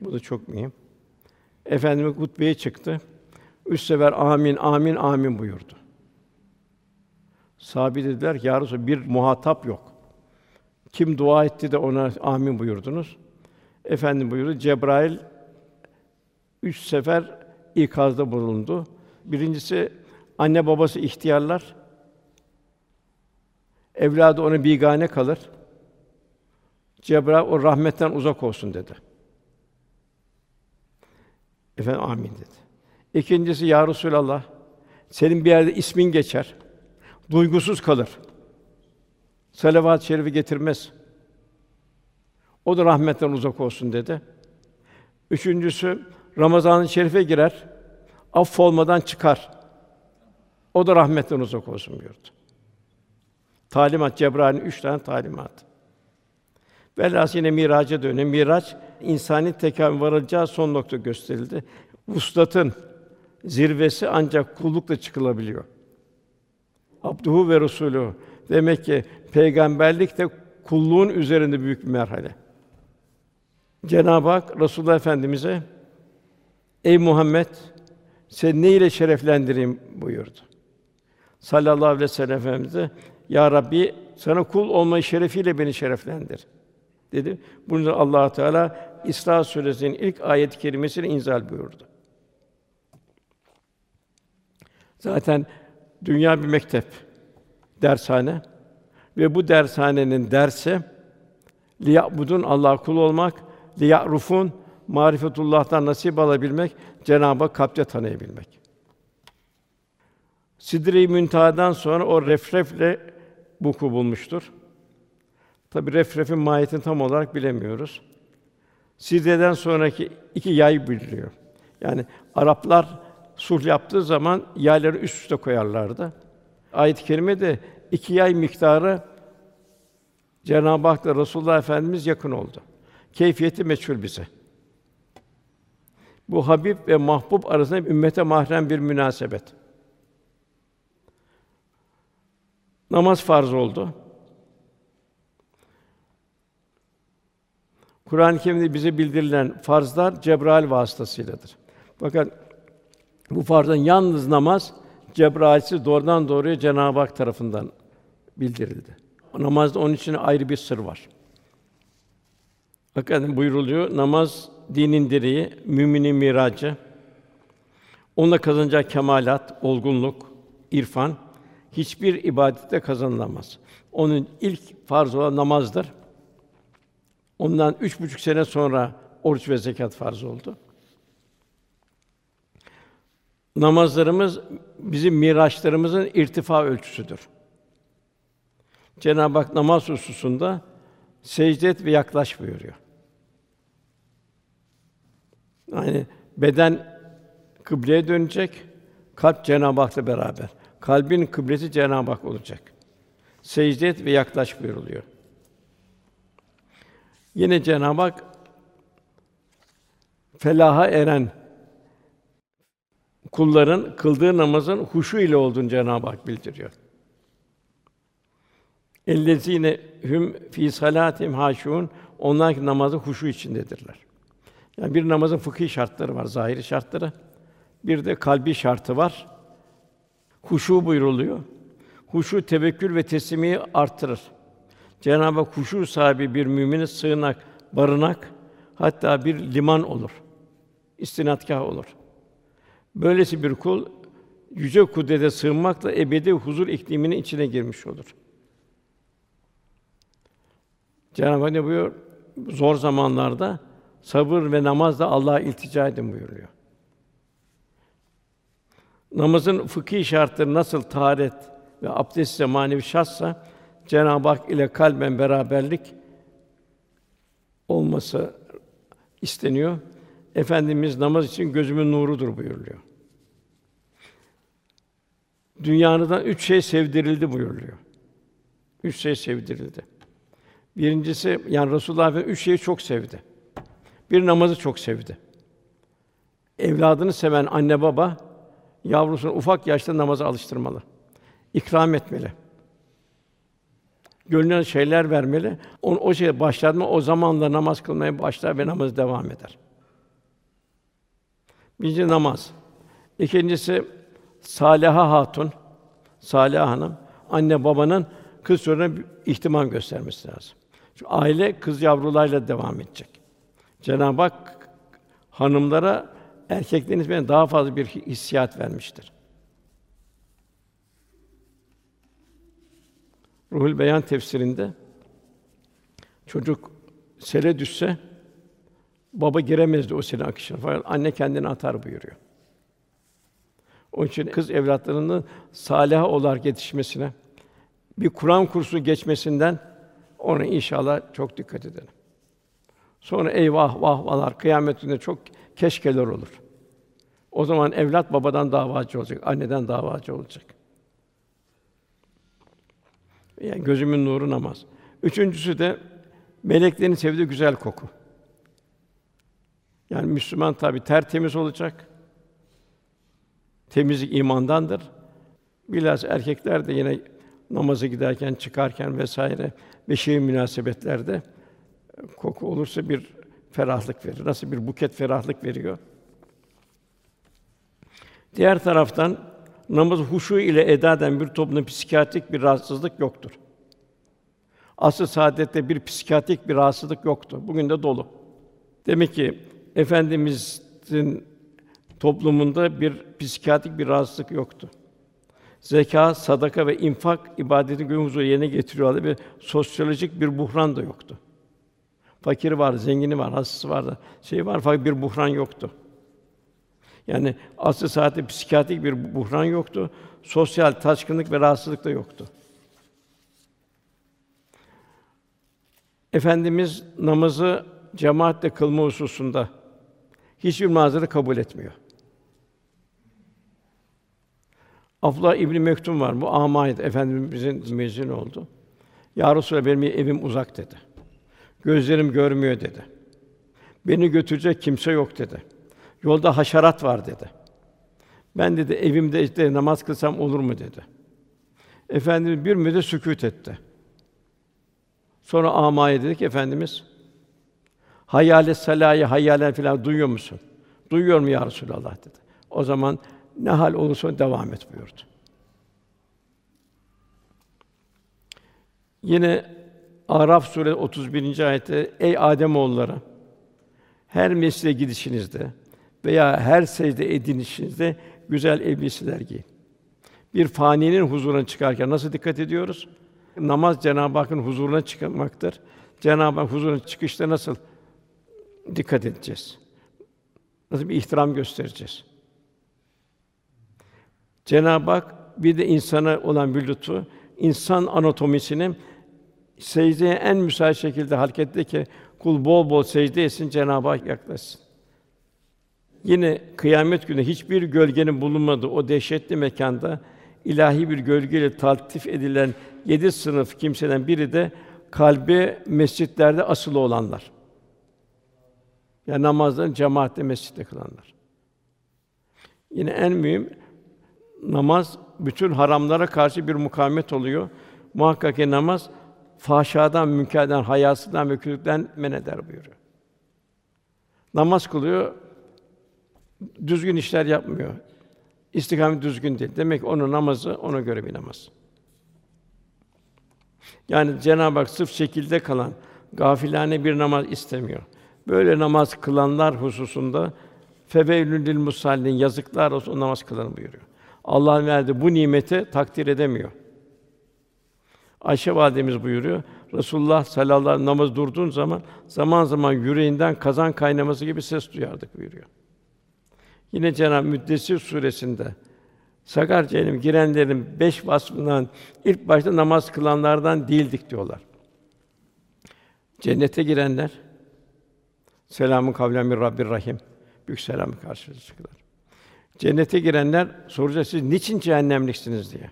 Bu da çok mühim. Efendimiz hutbeye çıktı. Üç sefer amin, amin, amin buyurdu. Sahabi dediler ki, Ya Resulallah, bir muhatap yok. Kim dua etti de ona amin buyurdunuz? Efendim buyurdu, Cebrail üç sefer ikazda bulundu. Birincisi anne babası ihtiyarlar. Evladı ona bigane kalır. Cebrail o rahmetten uzak olsun dedi. Efendim amin dedi. İkincisi ya Resulallah senin bir yerde ismin geçer. Duygusuz kalır. Salavat-ı şerifi getirmez. O da rahmetten uzak olsun dedi. Üçüncüsü Ramazan-ı Şerif'e girer. Affolmadan çıkar. O da rahmetten uzak olsun buyurdu. Talimat Cebrail'in üç tane talimat. Velhâsıl yine miraca dönüyor. Miraç insani tekamül varacağı son nokta gösterildi. Vuslatın zirvesi ancak kullukla çıkılabiliyor. Abduhu ve Resulü demek ki peygamberlik de kulluğun üzerinde büyük bir merhale. Cenab-ı Hak Resulullah Efendimize Ey Muhammed sen ne ile şereflendireyim buyurdu. Sallallahu aleyhi ve sellem Efendimize Ya Rabbi sana kul olmayı şerefiyle beni şereflendir dedi. Bunu da Allah Teala İsra suresinin ilk ayet-i inzal buyurdu. Zaten dünya bir mektep, dershane ve bu dershanenin dersi liyabudun Allah kul olmak, liyarufun marifetullah'tan nasip alabilmek, Cenabı Hak kalpte tanıyabilmek. Sidre-i Münteha'dan sonra o refrefle buku bulmuştur. Tabi refrefin mahiyetini tam olarak bilemiyoruz. Sidre'den sonraki iki yay biliniyor. Yani Araplar sulh yaptığı zaman yayları üst üste koyarlardı. Ayet-i kerimede iki yay miktarı Cenab-ı Hak'la Resulullah Efendimiz yakın oldu. Keyfiyeti meçhul bize. Bu Habib ve Mahbub arasında ümmete mahrem bir münasebet. Namaz farz oldu. Kur'an-ı Kerim'de bize bildirilen farzlar Cebrail vasıtasıyladır. Fakat bu farzdan yalnız namaz Cebrail'siz doğrudan doğruya Cenab-ı Hak tarafından bildirildi. O namazda onun için ayrı bir sır var. Hakikaten buyuruluyor namaz dinin direği, müminin miracı. Onunla kazanacak kemalat, olgunluk, irfan hiçbir ibadette kazanılamaz. Onun ilk farz olan namazdır. Ondan üç buçuk sene sonra oruç ve zekat farz oldu. Namazlarımız bizim miraçlarımızın irtifa ölçüsüdür. Cenab-ı Hak namaz hususunda secde et ve yaklaş buyuruyor. Yani beden kıbleye dönecek, kalp Cenab-ı Hak'la beraber. Kalbin kıblesi Cenab-ı Hak olacak. Secde et ve yaklaş buyuruluyor. Yine Cenab-ı Hak felaha eren kulların kıldığı namazın huşu ile olduğunu Cenab-ı Hak bildiriyor. Ellezine hum fi salatim haşun onlar namazı huşu içindedirler. Yani bir namazın fıkhi şartları var, zahiri şartları. Bir de kalbi şartı var. Huşu buyruluyor. Huşu tevekkül ve teslimiyi artırır. Cenab-ı Hak huşu sahibi bir müminin sığınak, barınak, hatta bir liman olur. İstinatkâh olur. Böylesi bir kul yüce kudrete sığınmakla ebedi huzur ikliminin içine girmiş olur. Cenab-ı Hak ne buyuruyor? Zor zamanlarda sabır ve namazla Allah'a iltica edin buyuruyor. Namazın fıkhi şartları nasıl taharet ve abdest ise manevi şartsa Cenab-ı Hak ile kalben beraberlik olması isteniyor. Efendimiz namaz için gözümün nurudur buyuruluyor. Dünyanın üç şey sevdirildi buyuruluyor. Üç şey sevdirildi. Birincisi yani Resulullah Efendimiz üç şeyi çok sevdi. Bir namazı çok sevdi. Evladını seven anne baba yavrusunu ufak yaşta namaza alıştırmalı. İkram etmeli. Gönlüne şeyler vermeli. Onu o şeye başlatma o zamanla namaz kılmaya başlar ve namaz devam eder. Birinci namaz. İkincisi Saliha Hatun, Saliha Hanım, anne babanın kız çocuğuna ihtimam göstermesi lazım. Çünkü aile kız yavrularla devam edecek. Cenab-ı Hak hanımlara erkeklerin nispetten daha fazla bir hissiyat vermiştir. Ruhul Beyan tefsirinde çocuk sele düşse baba giremezdi o sele akışına. Fakat anne kendini atar buyuruyor. Onun için kız evlatlarının salih olarak yetişmesine, bir Kur'an kursu geçmesinden ona inşallah çok dikkat edelim. Sonra eyvah vahvalar kıyamet gününde çok keşkeler olur. O zaman evlat babadan davacı olacak, anneden davacı olacak. Yani gözümün nuru namaz. Üçüncüsü de meleklerin sevdiği güzel koku. Yani Müslüman tabi tertemiz olacak. Temizlik imandandır. Bilhassa erkekler de yine namaza giderken, çıkarken vesaire beşeri münasebetlerde koku olursa bir ferahlık verir. Nasıl bir buket ferahlık veriyor. Diğer taraftan namaz huşu ile eda eden bir toplumda psikiyatrik bir rahatsızlık yoktur. Asıl saadette bir psikiyatrik bir rahatsızlık yoktu. Bugün de dolu. Demek ki efendimizin toplumunda bir psikiyatrik bir rahatsızlık yoktu. Zeka, sadaka ve infak ibadeti gün huzuru yerine getiriyorlardı ve sosyolojik bir buhran da yoktu. Fakiri var, zengini var, hastası vardı. Şey var fakat bir buhran yoktu. Yani asıl saatte psikiyatrik bir buhran yoktu. Sosyal taşkınlık ve rahatsızlık da yoktu. Efendimiz namazı cemaatle kılma hususunda hiçbir mazeret kabul etmiyor. Afla İbn Mektum var. Bu amaydı. Efendimizin mezun oldu. Ya Resulallah benim evim uzak dedi. Gözlerim görmüyor dedi. Beni götürecek kimse yok dedi. Yolda haşerat var dedi. Ben dedi evimde işte namaz kılsam olur mu dedi. Efendimiz bir müddet sükût etti. Sonra amaya dedik Efendimiz Hayale salayı, hayalen filan duyuyor musun? Duyuyorum ya Resulallah dedi. O zaman ne hal olursa devam et buyurdu. Yine Araf suresi 31. ayette ey Adem oğulları her mescide gidişinizde veya her secde edinişinizde güzel elbiseler giyin. Bir faninin huzuruna çıkarken nasıl dikkat ediyoruz? Namaz Cenab-ı Hakk'ın huzuruna çıkmaktır. Cenab-ı Hak huzuruna çıkışta nasıl dikkat edeceğiz? Nasıl bir ihtiram göstereceğiz? Cenab-ı Hak bir de insana olan bir lütfu, insan anatomisini secdeye en müsait şekilde hareket ki kul bol bol secde etsin Cenab-ı Hak yaklaşsın. Yine kıyamet günü hiçbir gölgenin bulunmadığı o dehşetli mekanda ilahi bir gölgeyle taltif edilen yedi sınıf kimseden biri de kalbi mescitlerde asılı olanlar. Yani namazların cemaatle mescitte kılanlar. Yine en mühim namaz bütün haramlara karşı bir mukavemet oluyor. Muhakkak ki namaz fahşadan, münkerden, hayasından ve kötülükten men eder buyuruyor. Namaz kılıyor, düzgün işler yapmıyor. İstikamet düzgün değil. Demek ki onun namazı ona göre bir namaz. Yani Cenab-ı Hak sırf şekilde kalan gafilane bir namaz istemiyor. Böyle namaz kılanlar hususunda feveylül lil musallin yazıklar olsun namaz kılan buyuruyor. Allah'ın verdiği bu nimeti takdir edemiyor. Ayşe validemiz buyuruyor. Resulullah sallallahu aleyhi ve sellem namaz durduğun zaman zaman zaman yüreğinden kazan kaynaması gibi ses duyardık buyuruyor. Yine Cenab-ı Müddessir suresinde Sakar cehennem girenlerin beş vasfından ilk başta namaz kılanlardan değildik diyorlar. Cennete girenler selamun kavlen min Rabbir Rahim büyük selamı karşılayacaklar. Cennete girenler soracak siz niçin cehennemliksiniz diye.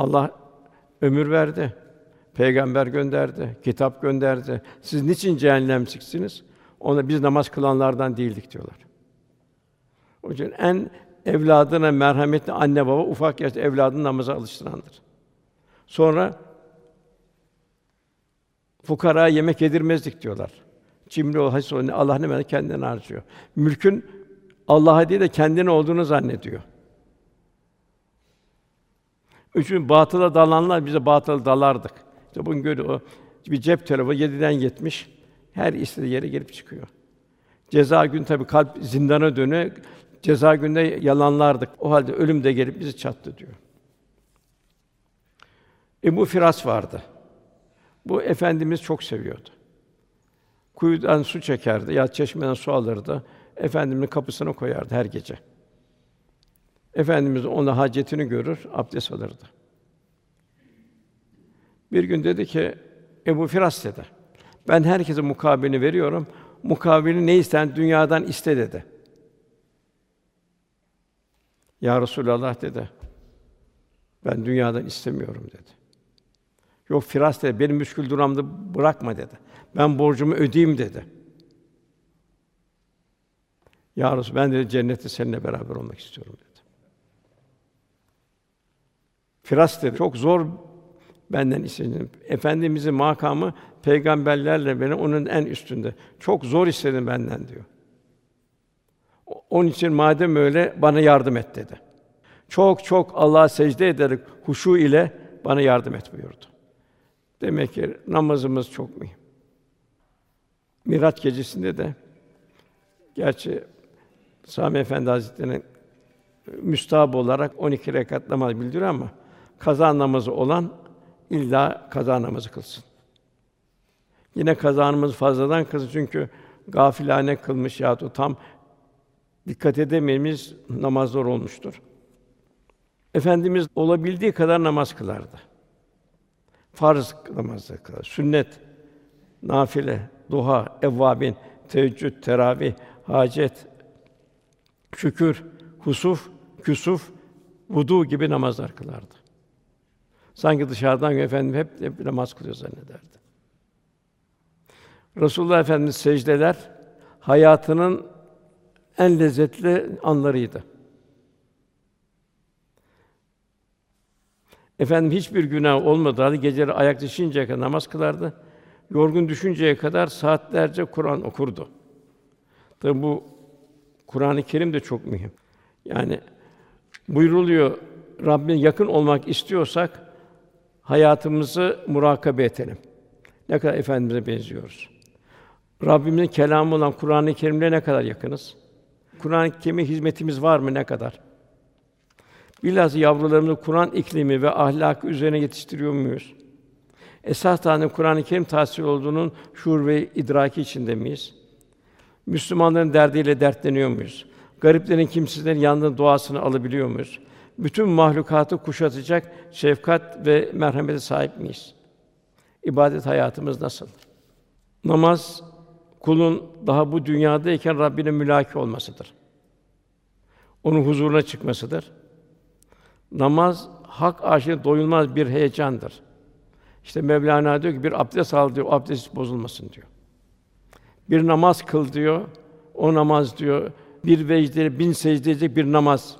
Allah ömür verdi. Peygamber gönderdi, kitap gönderdi. Siz niçin cehennemliksiniz? Ona biz namaz kılanlardan değildik diyorlar. O için en evladına merhametli anne baba ufak yaşta evladını namaza alıştırandır. Sonra fukara yemek yedirmezdik diyorlar. Cimri ol, hasis ol, Allah ne verdi kendine harcıyor. Mülkün Allah'a değil de kendine olduğunu zannediyor. Üçün batıla dalanlar bize batıla dalardık. İşte bugün görüyor o bir cep telefonu 7'den 70 her istediği yere gelip çıkıyor. Ceza gün tabii kalp zindana dönüyor. Ceza günde yalanlardık. O halde ölüm de gelip bizi çattı diyor. Ebu Firas vardı. Bu efendimiz çok seviyordu. Kuyudan su çekerdi, ya çeşmeden su alırdı. Efendimin kapısına koyardı her gece. Efendimiz ona hacetini görür, abdest alırdı. Bir gün dedi ki Ebu Firas dedi. Ben herkese mukabilini veriyorum. Mukabilini ne isten dünyadan iste dedi. Ya Resulallah dedi. Ben dünyadan istemiyorum dedi. Yok Firas dedi, benim müşkül duramda bırakma dedi. Ben borcumu ödeyeyim dedi. Ya Resul, ben de cennette seninle beraber olmak istiyorum dedi. Firas dedi, çok zor benden istedim. Efendimizin makamı peygamberlerle beni onun en üstünde. Çok zor istedim benden diyor. Onun için madem öyle bana yardım et dedi. Çok çok Allah'a secde ederek huşu ile bana yardım et buyurdu. Demek ki namazımız çok mühim. Miraç gecesinde de gerçi Sami Efendi Hazretleri'nin müstahap olarak 12 rekat namaz bildiriyor ama kaza namazı olan illa kaza namazı kılsın. Yine kazanımız fazladan kılsın çünkü gafilane kılmış ya da tam dikkat edemeyimiz namazlar olmuştur. Efendimiz olabildiği kadar namaz kılardı. Farz namazı kılar, sünnet, nafile, duha, evvabin, teheccüd, teravih, hacet, şükür, husuf, küsuf, vudu gibi namazlar kılardı. Sanki dışarıdan efendim hep, hep namaz kılıyor zannederdi. Resulullah Efendimiz secdeler hayatının en lezzetli anlarıydı. Efendim hiçbir günah olmadığı halde geceleri ayak düşünceye kadar namaz kılardı. yorgun düşünceye kadar saatlerce Kur'an okurdu. Tabi bu Kur'an-ı Kerim de çok mühim. Yani buyruluyor Rabbine yakın olmak istiyorsak hayatımızı murakabe edelim. Ne kadar efendimize benziyoruz. Rabbimizin kelamı olan Kur'an-ı Kerim'le ne kadar yakınız? Kur'an-ı Kerim'e hizmetimiz var mı ne kadar? Bilhassa yavrularımızı Kur'an iklimi ve ahlakı üzerine yetiştiriyor muyuz? Esas tane Kur'an-ı Kerim tahsil olduğunun şuur ve idraki içinde miyiz? Müslümanların derdiyle dertleniyor muyuz? Gariplerin, kimsizlerin yanında duasını alabiliyor muyuz? Bütün mahlukatı kuşatacak şefkat ve merhamete sahip miyiz? İbadet hayatımız nasıl? Namaz kulun daha bu dünyadayken Rabbine mülaki olmasıdır. Onun huzuruna çıkmasıdır. Namaz hak aşkına doyulmaz bir heyecandır. İşte Mevlana diyor ki bir abdest al diyor, abdest bozulmasın diyor. Bir namaz kıl diyor. O namaz diyor bir vecde bin secdeci bir namaz.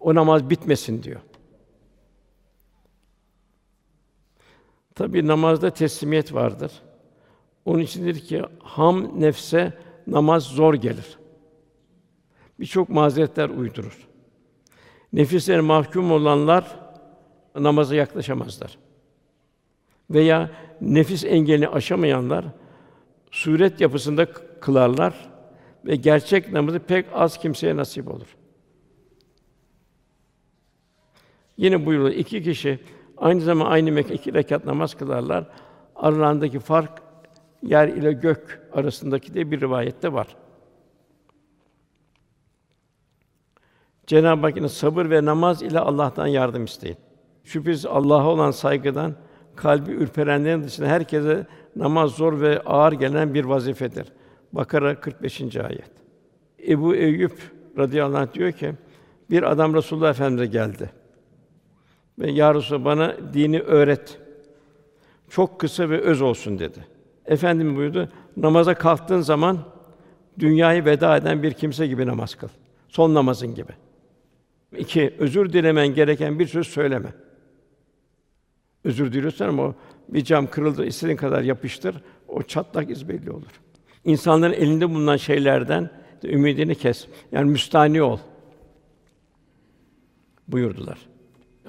O namaz bitmesin diyor. Tabi namazda teslimiyet vardır. Onun içindir ki ham nefse namaz zor gelir. Birçok mazeretler uydurur. Nefislerine mahkum olanlar namaza yaklaşamazlar. Veya nefis engelini aşamayanlar suret yapısında kılarlar ve gerçek namazı pek az kimseye nasip olur. Yine buyuruyor iki kişi aynı zaman aynı mekan iki rekat namaz kılarlar. Aralarındaki fark yer ile gök arasındaki de bir rivayette var. Cenab-ı Hakk'ın sabır ve namaz ile Allah'tan yardım isteyin. Şüphesiz Allah'a olan saygıdan kalbi ürperenlerin dışında herkese namaz zor ve ağır gelen bir vazifedir. Bakara 45. ayet. Ebu Eyyub radıyallahu anh diyor ki bir adam Resulullah Efendimize geldi. Ve ya bana dini öğret. Çok kısa ve öz olsun dedi. Efendim buyurdu. Namaza kalktığın zaman dünyayı veda eden bir kimse gibi namaz kıl. Son namazın gibi. İki, özür dilemen gereken bir söz söyleme. Özür diliyorsan ama o bir cam kırıldı, istediğin kadar yapıştır, o çatlak iz belli olur. İnsanların elinde bulunan şeylerden ümidini kes. Yani müstani ol. buyurdular.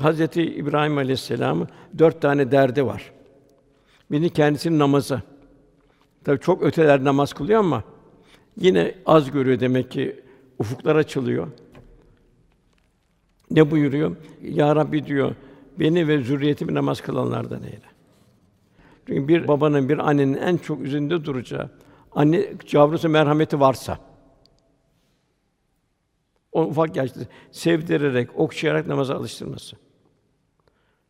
Hazreti İbrahim Aleyhisselam'ın dört tane derdi var. Biri kendisinin namazı. Tabii çok öteler namaz kılıyor ama yine az görüyor demek ki ufuklar açılıyor. Ne buyuruyor? Ya Rabbi diyor, beni ve zürriyetimi namaz kılanlardan eyle. Çünkü bir babanın, bir annenin en çok üzerinde duracağı, anne yavrusu merhameti varsa, o ufak yaşta sevdirerek, okşayarak namaza alıştırması.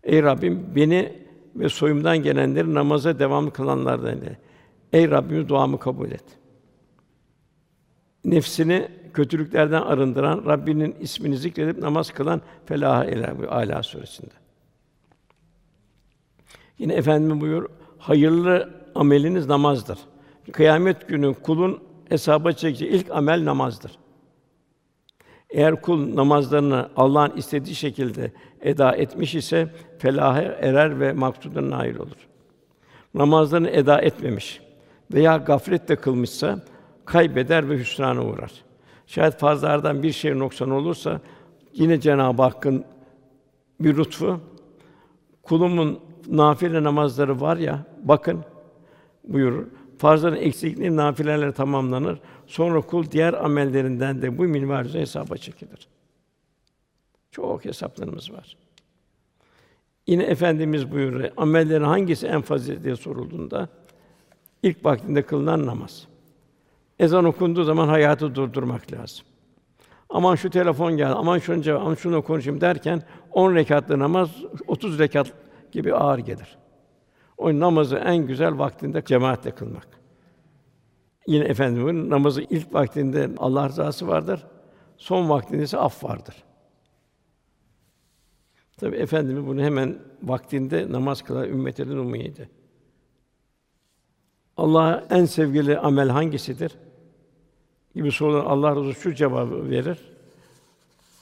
Ey Rabbim beni ve soyumdan gelenleri namaza devam kılanlardan eyle. Ey Rabbim duamı kabul et. Nefsini kötülüklerden arındıran, Rabbinin ismini zikredip namaz kılan felaha erer bu Ala suresinde. Yine efendim buyur, hayırlı ameliniz namazdır. Kıyamet günü kulun hesaba çekeceği ilk amel namazdır. Eğer kul namazlarını Allah'ın istediği şekilde eda etmiş ise felaha erer ve maksuduna nail olur. Namazlarını eda etmemiş veya gafletle kılmışsa kaybeder ve hüsrana uğrar. Şayet fazlardan bir şey noksan olursa yine Cenab-ı Hakk'ın bir lütfu kulumun nafile namazları var ya bakın buyurur. Farzların eksikliği nafilelerle tamamlanır. Sonra kul diğer amellerinden de bu minvalde hesaba çekilir. Çok hesaplarımız var. Yine efendimiz buyuruyor. Amellerin hangisi en faziletli diye sorulduğunda ilk vaktinde kılınan namaz. Ezan okunduğu zaman hayatı durdurmak lazım. Aman şu telefon geldi, aman şunu cevap, aman şunu konuşayım derken 10 rekatlı namaz 30 rekat gibi ağır gelir. O namazı en güzel vaktinde cemaatle kılmak. Yine efendim namazı ilk vaktinde Allah rızası vardır. Son vaktinde ise af vardır. Tabi efendimiz bunu hemen vaktinde namaz kılan ümmetinin umuydu. Allah'a en sevgili amel hangisidir? gibi sorular Allah razı şu cevabı verir.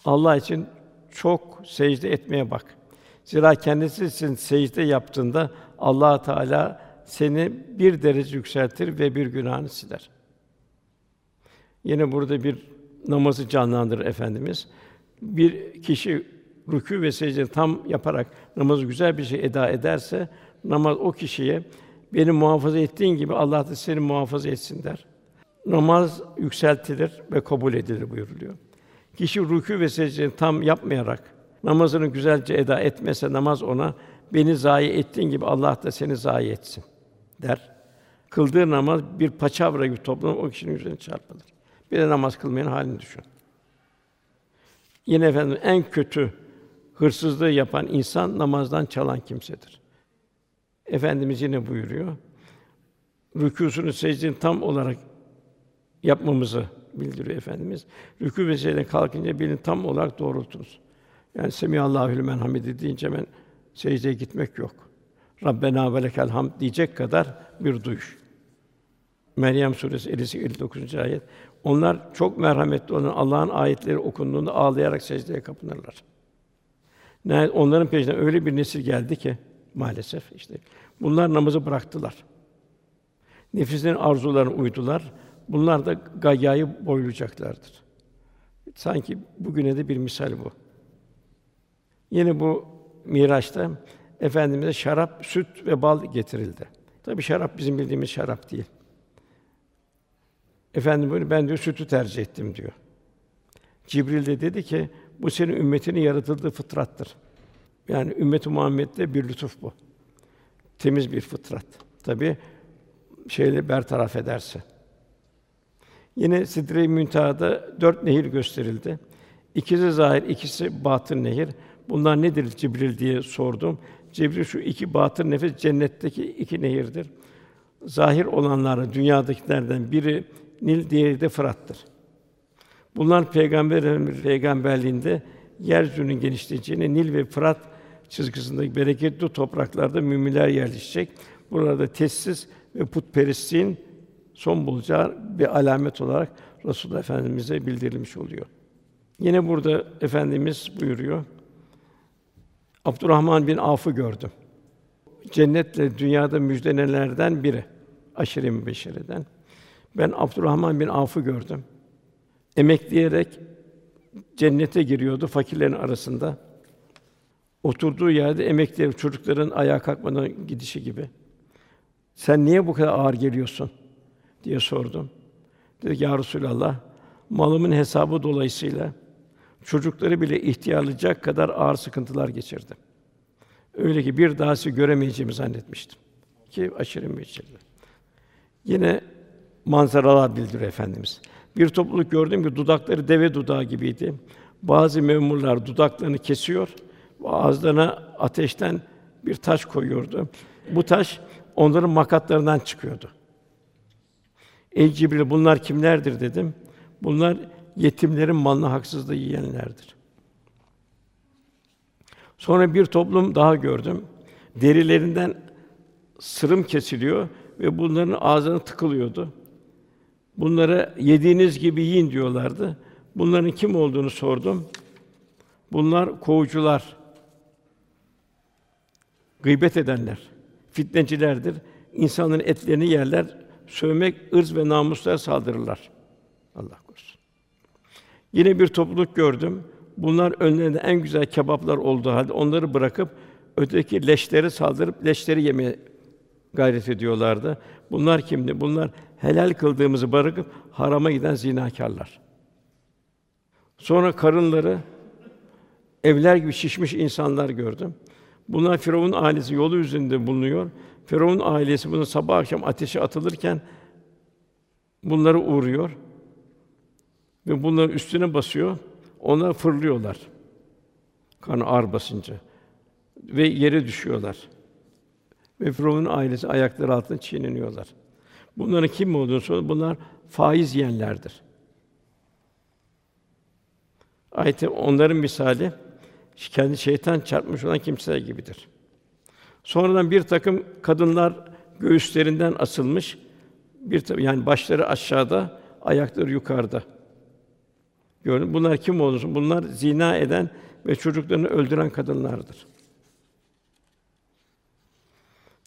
Allah için çok secde etmeye bak. Zira kendisi için secde yaptığında Allah Teala seni bir derece yükseltir ve bir günahını siler. Yine burada bir namazı canlandırır efendimiz. Bir kişi rükû ve secde tam yaparak namazı güzel bir şey eda ederse namaz o kişiye beni muhafaza ettiğin gibi Allah da seni muhafaza etsin der. Namaz yükseltilir ve kabul edilir buyuruluyor. Kişi rükû ve secdeyi tam yapmayarak namazını güzelce eda etmese namaz ona beni zayi ettiğin gibi Allah da seni zayi etsin der. Kıldığı namaz bir paçavra gibi toplanıp o kişinin üzerine çarpılır. Bir de namaz kılmayan halini düşün. Yine efendim en kötü hırsızlığı yapan insan namazdan çalan kimsedir. Efendimiz yine buyuruyor. Rükûsunu secdesini tam olarak yapmamızı bildiriyor efendimiz. Rükû ve secdeden kalkınca birini tam olarak doğrultunuz. Yani Semihallahu limen hamidi deyince ben secdeye gitmek yok. Rabbena ve lekel hamd diyecek kadar bir duyuş. Meryem suresi 59. ayet. Onlar çok merhametli olan Allah'ın ayetleri okunduğunda ağlayarak secdeye kapınırlar. Ne onların peşinden öyle bir nesil geldi ki maalesef işte bunlar namazı bıraktılar. Nefislerin arzularına uydular. Bunlar da gayayı boylayacaklardır. Sanki bugüne de bir misal bu. Yine bu Miraç'ta efendimize şarap, süt ve bal getirildi. Tabii şarap bizim bildiğimiz şarap değil. Efendim böyle ben diyor sütü tercih ettim diyor. Cibril de dedi ki bu senin ümmetinin yaratıldığı fıtrattır. Yani ümmet-i Muhammed'de bir lütuf bu. Temiz bir fıtrat. Tabi şeyle bertaraf ederse. Yine Sidre-i Münteha'da dört nehir gösterildi. İkisi zahir, ikisi batın nehir. Bunlar nedir Cibril diye sordum. Cibril şu iki batın nefes cennetteki iki nehirdir. Zahir olanları dünyadakilerden biri Nil, diğeri de Fırat'tır. Bunlar peygamber peygamberliğinde yeryüzünün genişleyeceğini Nil ve Fırat çizgisindeki bereketli topraklarda müminler yerleşecek. Burada tesis ve putperestliğin son bulacağı bir alamet olarak Resulullah Efendimize bildirilmiş oluyor. Yine burada efendimiz buyuruyor. Abdurrahman bin Af'ı gördüm. Cennetle dünyada müjdenelerden biri. Aşire-i mübeşşereden. Ben Abdurrahman bin Af'ı gördüm. Emekleyerek cennete giriyordu fakirlerin arasında. Oturduğu yerde emekleyerek çocukların ayağa kalkmadan gidişi gibi. Sen niye bu kadar ağır geliyorsun diye sordum. Dedi ki, ya Resulallah, malımın hesabı dolayısıyla çocukları bile ihtiyarlayacak kadar ağır sıkıntılar geçirdim. Öyle ki bir daha sizi göremeyeceğimi zannetmiştim. Ki aşırı mücadele. Yine manzaralar bildiriyor efendimiz. Bir topluluk gördüm ki dudakları deve dudağı gibiydi. Bazı memurlar dudaklarını kesiyor, ağızlarına ateşten bir taş koyuyordu. Bu taş onların makatlarından çıkıyordu. Ey Cibril bunlar kimlerdir dedim. Bunlar yetimlerin malını haksızlığı yiyenlerdir. Sonra bir toplum daha gördüm. Derilerinden sırım kesiliyor ve bunların ağzına tıkılıyordu. Bunlara yediğiniz gibi yiyin diyorlardı. Bunların kim olduğunu sordum. Bunlar kovucular, gıybet edenler, fitnecilerdir. İnsanların etlerini yerler, sövmek, ırz ve namuslara saldırırlar. Allah korusun. Yine bir topluluk gördüm. Bunlar önlerinde en güzel kebaplar olduğu halde onları bırakıp öteki leşleri saldırıp leşleri yemeye gayret ediyorlardı. Bunlar kimdi? Bunlar helal kıldığımızı bırakıp harama giden zinakârlar. Sonra karınları evler gibi şişmiş insanlar gördüm. Bunlar Firavun ailesi yolu üzerinde bulunuyor. Firavun ailesi bunu sabah akşam ateşe atılırken bunları uğruyor ve bunların üstüne basıyor. Onlar fırlıyorlar. Karnı ağır basınca ve yere düşüyorlar. Ve Firavun'un ailesi ayakları altında çiğneniyorlar. Bunların kim olduğunu sonra bunlar faiz yiyenlerdir. Ayette onların misali kendi şeytan çarpmış olan kimseler gibidir. Sonradan bir takım kadınlar göğüslerinden asılmış, bir yani başları aşağıda, ayakları yukarıda. Gördün bunlar kim olursun? Bunlar zina eden ve çocuklarını öldüren kadınlardır.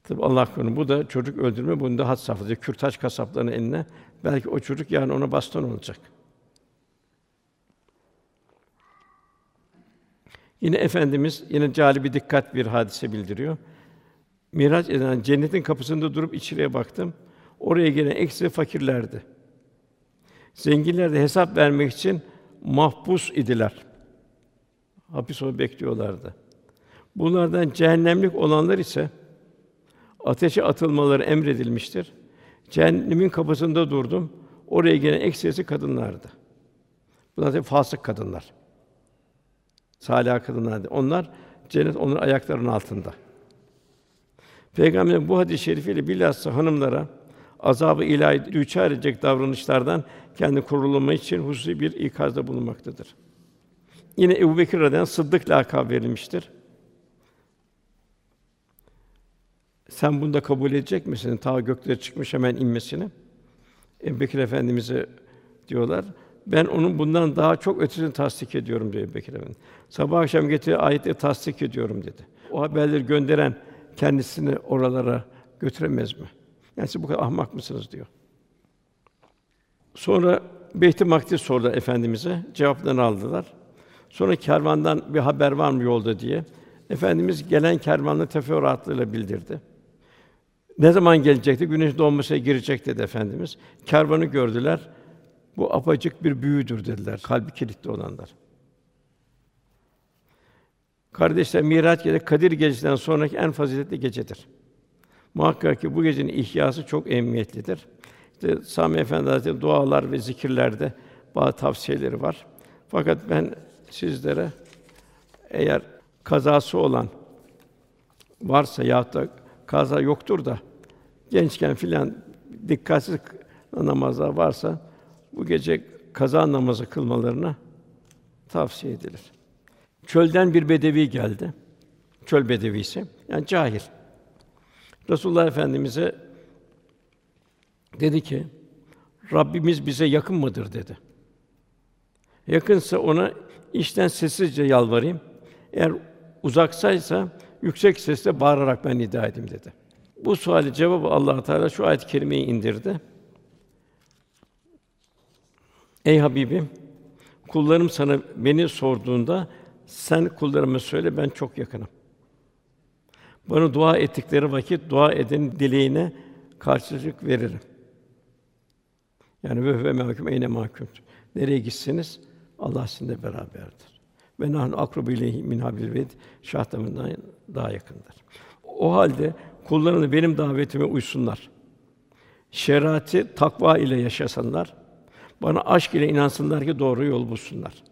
Tabi Allah korusun bu da çocuk öldürme bunu da had safhada kürtaj kasaplarının eline belki o çocuk yani ona baston olacak. Yine efendimiz yine cali bir dikkat bir hadise bildiriyor. Miraç eden cennetin kapısında durup içeriye baktım. Oraya gelen eksi fakirlerdi. Zenginler de hesap vermek için mahpus idiler. Hapis olup bekliyorlardı. Bunlardan cehennemlik olanlar ise ateşe atılmaları emredilmiştir. Cehennemin kapısında durdum. Oraya gelen eksisi kadınlardı. Bunlar da fasık kadınlar. Salih kadınlardı. Onlar cennet onların ayaklarının altında. Peygamber bu hadis-i şerifiyle bilhassa hanımlara azabı ilahi düçar edecek davranışlardan kendi korunma için hususi bir ikazda bulunmaktadır. Yine Ebu Bekir radıyallahu Sıddık lakabı verilmiştir. Sen bunu da kabul edecek misin? Ta göklere çıkmış hemen inmesini. Ebu Bekir Efendimiz'e diyorlar. Ben onun bundan daha çok ötesini tasdik ediyorum diyor Ebu Bekir Efendimiz. Sabah akşam getirdiği ayetleri tasdik ediyorum dedi. O haberleri gönderen kendisini oralara götüremez mi? Yani siz bu kadar ahmak mısınız diyor. Sonra Beyt-i Makdis sordu efendimize. Cevaplarını aldılar. Sonra kervandan bir haber var mı yolda diye. Efendimiz gelen kervanla teferruatıyla bildirdi. Ne zaman gelecekti? Güneş doğmasına girecek dedi efendimiz. Kervanı gördüler. Bu apacık bir büyüdür dediler. Kalbi kilitli olanlar. Kardeşler Miraç gecesi Kadir gecesinden sonraki en faziletli gecedir. Muhakkak ki bu gecenin ihyası çok emniyetlidir. İşte Sami Efendi Hazretleri dualar ve zikirlerde bazı tavsiyeleri var. Fakat ben sizlere eğer kazası olan varsa ya da kaza yoktur da gençken filan dikkatsiz namazlar varsa bu gece kaza namazı kılmalarını tavsiye edilir. Çölden bir bedevi geldi. Çöl bedevisi. Yani cahil. Resulullah Efendimize dedi ki: Rabbimiz bize yakın mıdır dedi. Yakınsa ona işten sessizce yalvarayım. Eğer uzaksaysa yüksek sesle bağırarak ben nida edeyim dedi. Bu suali cevabı Allah Teala şu ayet-i kerimeyi indirdi. Ey Habibim, kullarım sana beni sorduğunda sen kullarıma söyle ben çok yakınım. Bana dua ettikleri vakit dua eden dileğine karşılık veririm. Yani ve ve mahkum eyne mahkum. Nereye gitseniz Allah sizinle beraberdir. Ve nahnu akrubu ileyhi min habil ved daha yakındır. O halde kullarını benim davetime uysunlar. Şerati takva ile yaşasınlar. Bana aşk ile inansınlar ki doğru yol bulsunlar.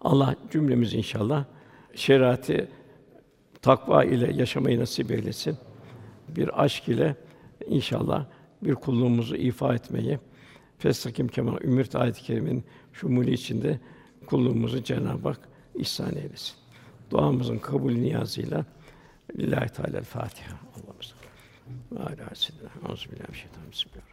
Allah cümlemiz inşallah şerati takva ile yaşamayı nasip eylesin. Bir aşk ile inşallah bir kulluğumuzu ifa etmeyi Festakim kema ümürt ayet-i kerimenin şumuli içinde kulluğumuzu Cenab-ı Hak ihsan eylesin. Duamızın kabul niyazıyla Lillahi Teala Fatiha. Allah'ımız. Ve alâ seyyidina. Bismillahirrahmanirrahim.